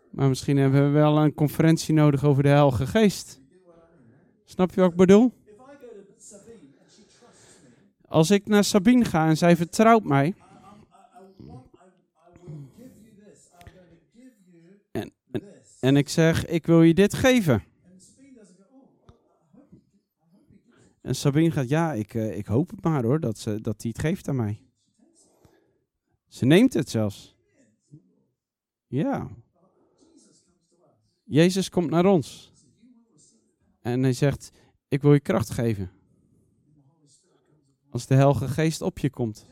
Maar misschien hebben we wel een conferentie nodig over de Heilige Geest. Snap je wat ik bedoel? Als ik naar Sabine ga en zij vertrouwt mij. En, ik zeg, ik wil je dit geven. En Sabine gaat, ja, ik, eh, ik hoop het maar hoor, dat, ze, dat hij het geeft aan mij. Ze neemt het zelfs. Ja. Jezus komt naar ons. En hij zegt, ik wil je kracht geven. Als de Heilige Geest op je komt.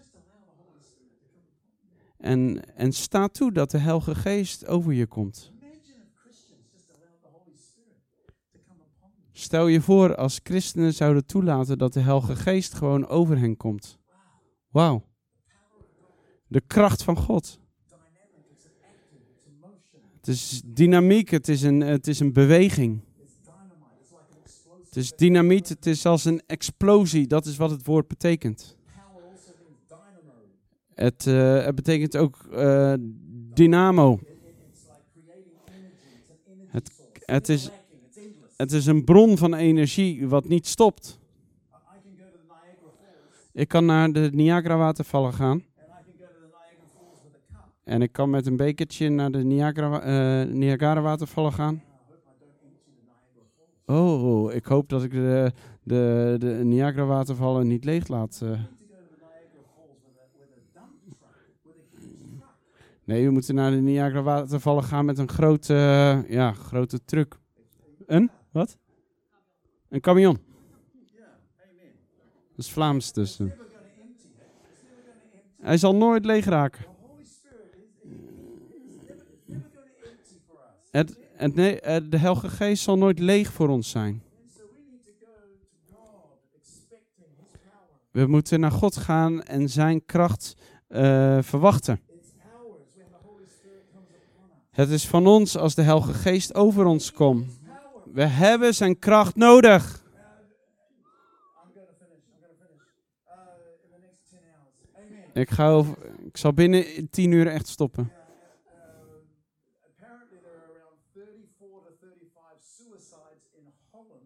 En, en sta toe dat de Heilige Geest over je komt. Stel je voor als christenen zouden toelaten dat de Heilige Geest gewoon over hen komt. Wauw. De kracht van God. Het is dynamiek, het is een, het is een beweging. Het is dynamiet, het is als een explosie. Dat is wat het woord betekent. Het, eh, het betekent ook eh, dynamo. Het- het is-. Het is een bron van energie wat niet stopt. Ik kan naar de Niagara watervallen gaan. En ik kan met een bekertje naar de Niagara, eh, Niagara watervallen gaan. Oh, ik hoop dat ik de, de, de Niagara watervallen niet leeg laat. eh. Nee, we moeten naar de Niagara watervallen gaan met een grote, ja, grote truck. Een? Wat? Een camion. Dat is Vlaams dus. eh. Hij zal nooit leeg raken. Het, het, nee, eh, de Heilige Geest zal nooit leeg voor ons zijn. We moeten naar God gaan en zijn kracht eh, verwachten. Het is van ons als de Heilige Geest over ons komt. We hebben zijn kracht nodig. Uh, 10. Ik, ga ik zal binnen tien uur echt stoppen. Uh, apparently, there are around 34 to 35 suicides in Holland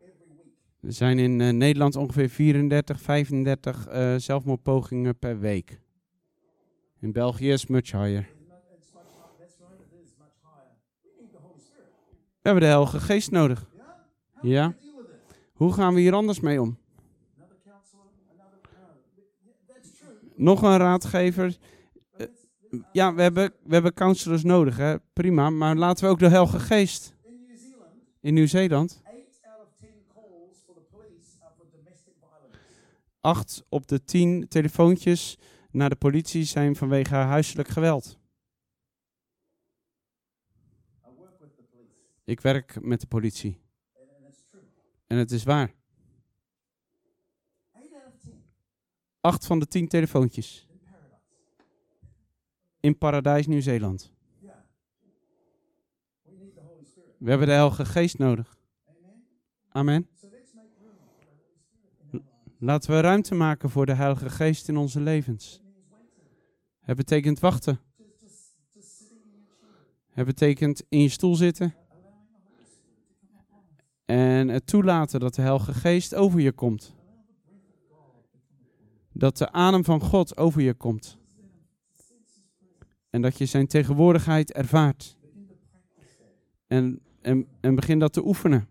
every week. Er zijn in eh, Nederland ongeveer 34, 35 eh, zelfmoordpogingen per week. In België is much higher. It's much, it's much higher. That's right, it is much higher. We need the Holy Spirit. We hebben de Heilige Geest nodig. Ja. Hoe gaan we hier anders mee om? Nog een raadgever. It's, Ja, we hebben, we hebben counselors nodig, hè? prima. Maar laten we ook de Heilige Geest. in Nieuw-Zeeland, 8 out of 10 calls for the police are for domestic violence. acht op de tien telefoontjes naar de politie zijn vanwege huiselijk geweld. Ik werk met de politie. En het is waar. 8 out of 10 Acht van de tien telefoontjes. in Paradijs, Nieuw-Zeeland. We hebben de Heilige Geest nodig. Amen. Laten we ruimte maken voor de Heilige Geest in onze levens. Het betekent wachten. Het betekent in je stoel zitten en het toelaten dat de Heilige Geest over je komt. Dat de adem van God over je komt. En dat je zijn tegenwoordigheid ervaart. En, en, en begin dat te oefenen.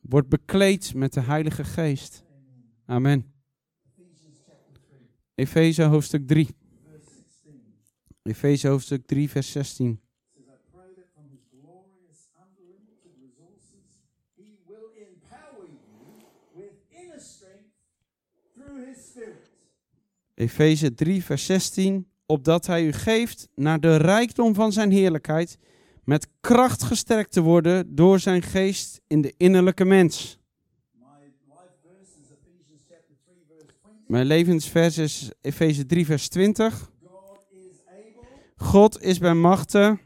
Word bekleed met de Heilige Geest. Amen. Amen. Ephesians chapter 3, Efeze hoofdstuk 3. verse 16 Efeze hoofdstuk 3, vers 16. Efeze 3, vers 16. Opdat hij u geeft naar de rijkdom van zijn heerlijkheid, met kracht gesterkt te worden door zijn geest in de innerlijke mens. My life verse is Ephesians chapter 3, verse 20. Mijn levensvers is Efeze 3, vers 20. God is bij machten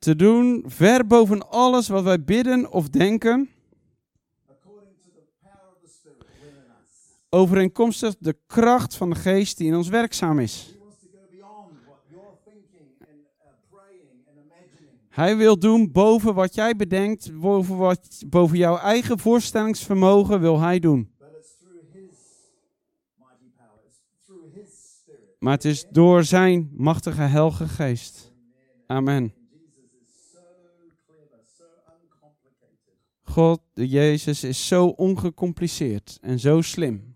te doen ver boven alles wat wij bidden of denken, overeenkomstig de kracht van de geest die in ons werkzaam is. Hij wil doen boven wat jij bedenkt, boven, wat, boven jouw eigen voorstellingsvermogen wil hij doen. Maar het is door zijn machtige heilige geest. Amen. God, de Jezus, is zo ongecompliceerd en zo slim.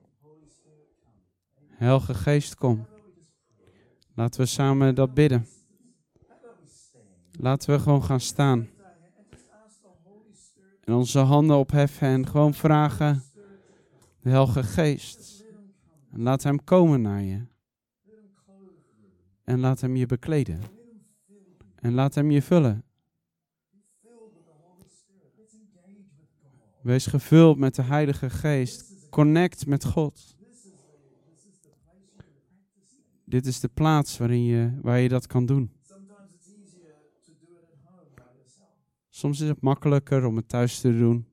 Heilige geest, kom. Laten we samen dat bidden. Laten we gewoon gaan staan en onze handen opheffen en gewoon vragen, de Heilige Geest. En laat hem komen naar je. En laat hem je bekleden. En laat hem je vullen. Wees gevuld met de Heilige Geest. Connect met God. Dit is de plaats waarin je, waar je dat kan doen. Soms is het makkelijker om het thuis te doen.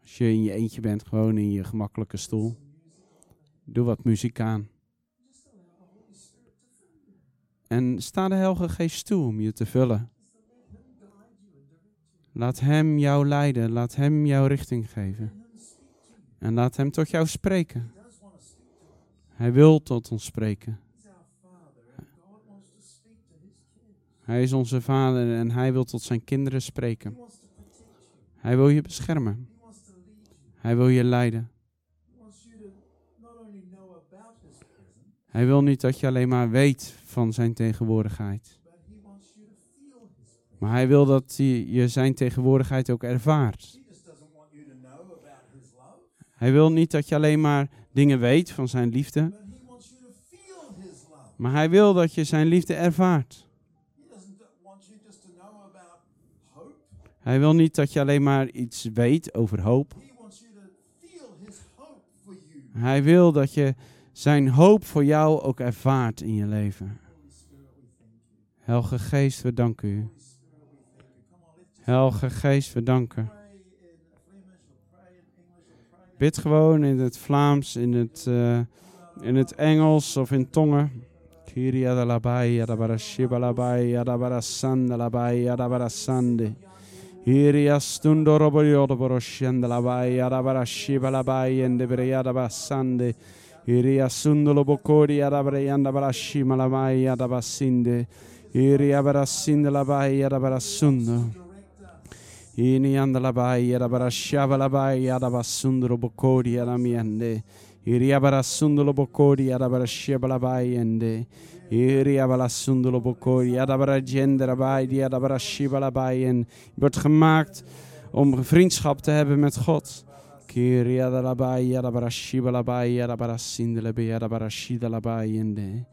Als je in je eentje bent, gewoon in je gemakkelijke stoel. Doe wat muziek aan. En sta de Heilige Geest toe om je te vullen. Laat Hem jou leiden. Laat Hem jouw richting geven. En laat Hem tot jou spreken. Hij wil tot ons spreken. Hij is onze Vader en Hij wil tot zijn kinderen spreken. Hij wil je beschermen. Hij wil je leiden. Hij wil niet dat je alleen maar weet van zijn tegenwoordigheid. Maar hij wil dat je zijn tegenwoordigheid ook ervaart. Hij wil niet dat je alleen maar dingen weet van zijn liefde. Maar hij wil dat je zijn liefde ervaart. Hij wil niet dat je alleen maar iets weet over hoop. Hij wil dat je zijn hoop voor jou ook ervaart in je leven. Helge Geest, we danken u. Helge Geest, we danken. Bid gewoon in het Vlaams, in het, eh, in het Engels of in tongen. Kyria de labai, yadabara shiba labai, yadabara sande labai, yadabara sande. Kyria stundo robo yodoboro shende labai, yadabara shiba labai, ende bere yadabara sande. Kyria sundo lobo kori, yadabara yandabara shima labai, yadabara sinde. Kyria bara sinde labai, yadabara sundo. Ini anda labai, yadabara shaba labai, yadabara sundo robo kori, yadamiende. Iriabara sundolo bokori, adabara shebala bayende. Iriabala sundolo bokori, adabara gender bij, die adabara shibala bayen. Je wordt gemaakt om vriendschap te hebben met God. Kiria da labai, adabara shibala bay, adabara sindele be, adabara shidala bayende.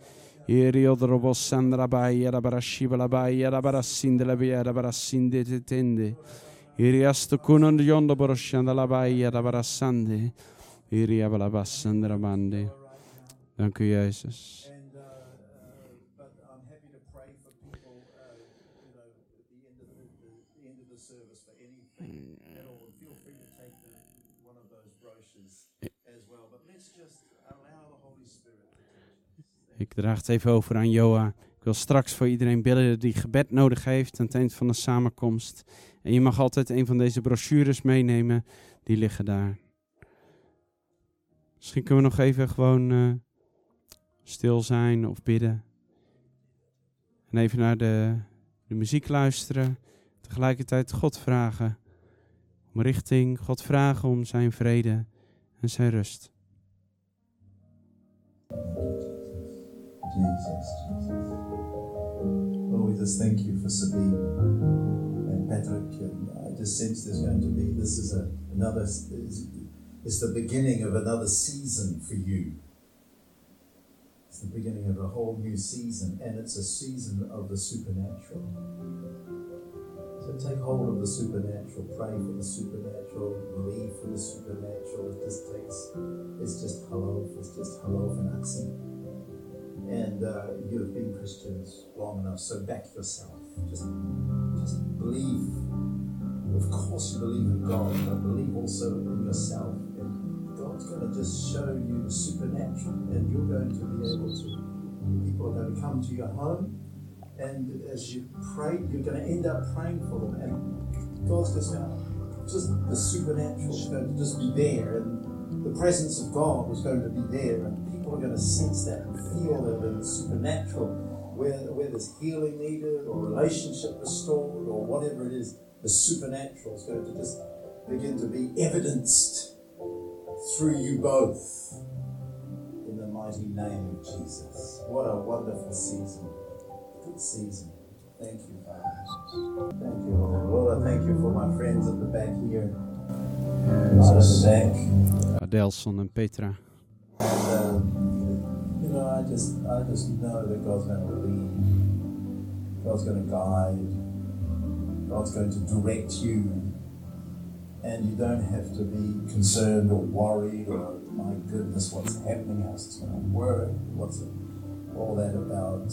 Irio drobo sandra bay, adabara shibala bay, adabara sindele be, adabara sinde tende. Iriasto kunon yondo boroshandala bay, adabara sande. Iria balabasandramande. Dank u, Jezus. Ik draag het even over aan Joa. Ik wil straks voor iedereen bidden die gebed nodig heeft aan het eind van de samenkomst. En je mag altijd een van deze brochures meenemen. Die liggen daar. Misschien kunnen we nog even gewoon eh, stil zijn of bidden. En even naar de, de muziek luisteren. Tegelijkertijd God vragen om richting. God vragen om zijn vrede en zijn rust. Jesus. Lord, we just thank you for Sabine and Patrick. And I just sense there's going to be, this is a, another, it's, the beginning of another season for you. It's the beginning of a whole new season, and it's a season of the supernatural. So take hold of the supernatural, pray for the supernatural, believe for the supernatural. It just takes, it's just hello, it's just hello for Nazi and uh, you have been Christians long enough, so back yourself. Just, just believe. Of course, you believe in God, but believe also in yourself. And God's going to just show you the supernatural, and you're going to be able to. People are going to come to your home, and as you pray, you're going to end up praying for them, and God's just going to, just the supernatural is going to just be there, and the presence of God is going to be there, and people are going to sense that and feel it in the supernatural, where, where there's healing needed or relationship restored or whatever it is, the supernatural is going to just begin to be evidenced through you both in the mighty name of Jesus. What a wonderful season. Good season. Thank you, Father. Thank you, Lord. Lord, I thank you for my friends at the back here. Right at the back. Adelson and Petra. And um, know, I just I just know that God's going to lead, God's going to guide, God's going to direct you, and you don't have to be concerned or worried or my goodness, what's happening, how's it's going to work, what's it, all that about.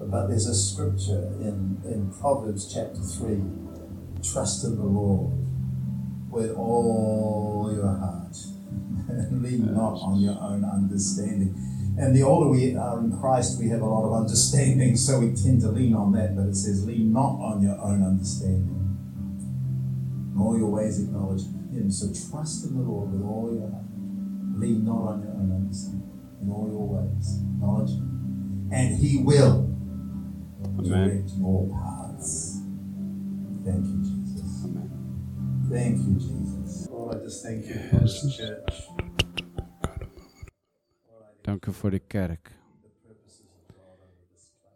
But there's a scripture in in Proverbs chapter three: trust in the Lord with all your heart and lean not on your own understanding. And the older we are in Christ, we have a lot of understanding, so we tend to lean on that. But it says, lean not on your own understanding. In all your ways acknowledge Him. So trust in the Lord with all your heart. Lean not on your own understanding. In all your ways acknowledge Him. And He will direct your paths. Thank you, Jesus. Amen. Thank you, Jesus. Lord, I just thank you for this church. Dank u voor de kerk.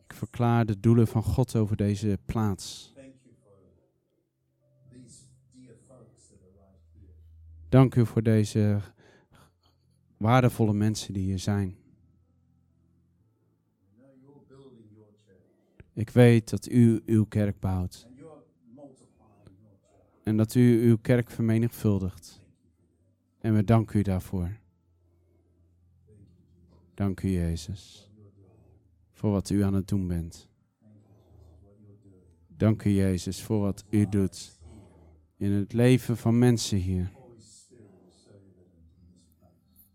Ik verklaar de doelen van God over deze plaats. Dank u voor deze waardevolle mensen die hier zijn. Ik weet dat u uw kerk bouwt en dat u uw kerk vermenigvuldigt. En we danken u daarvoor. Dank u, Jezus, voor wat u aan het doen bent. Dank u, Jezus, voor wat u doet in het leven van mensen hier.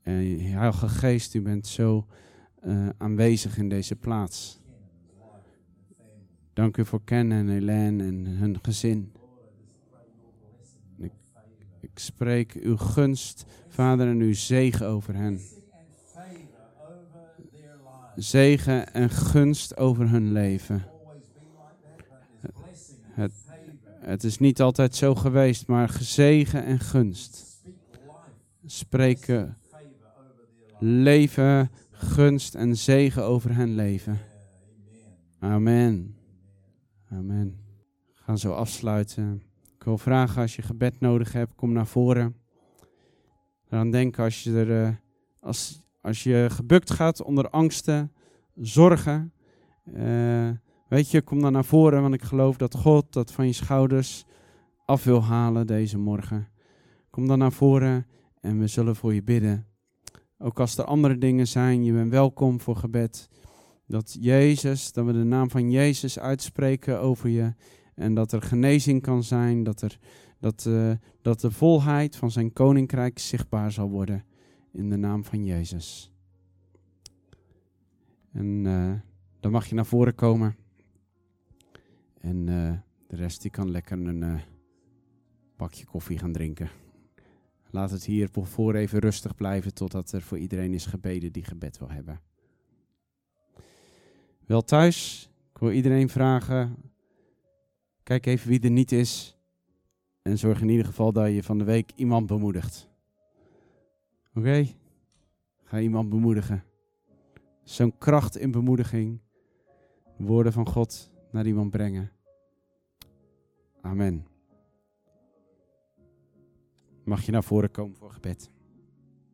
En Heilige Geest, u bent zo uh, aanwezig in deze plaats. Dank u voor Ken en Helene en hun gezin. Ik spreek uw gunst, Vader, en uw zegen over hen. Zegen en gunst over hun leven. Het, het is niet altijd zo geweest, maar gezegen en gunst. Spreken leven, gunst en zegen over hen leven. Amen. Amen. We gaan zo afsluiten. Ik wil vragen als je gebed nodig hebt, kom naar voren. Eraan denken als je, er, eh, als, als je gebukt gaat onder angsten, zorgen. Uh, weet je, kom dan naar voren, want ik geloof dat God dat van je schouders af wil halen deze morgen. Kom dan naar voren en we zullen voor je bidden. Ook als er andere dingen zijn, je bent welkom voor gebed. Dat Jezus, dat we de naam van Jezus uitspreken over je. En dat er genezing kan zijn, dat, er, dat, uh, dat de volheid van zijn koninkrijk zichtbaar zal worden. In de naam van Jezus. En uh, dan mag je naar voren komen. En uh, de rest die kan lekker een bakje koffie gaan drinken. Laat het hier voor even rustig blijven totdat er voor iedereen is gebeden die gebed wil hebben. Wel thuis, ik wil iedereen vragen, kijk even wie er niet is en zorg in ieder geval dat je van de week iemand bemoedigt. Oké? Ga iemand bemoedigen. Zo'n kracht in bemoediging. Woorden van God naar iemand brengen. Amen. Mag je naar voren komen voor gebed.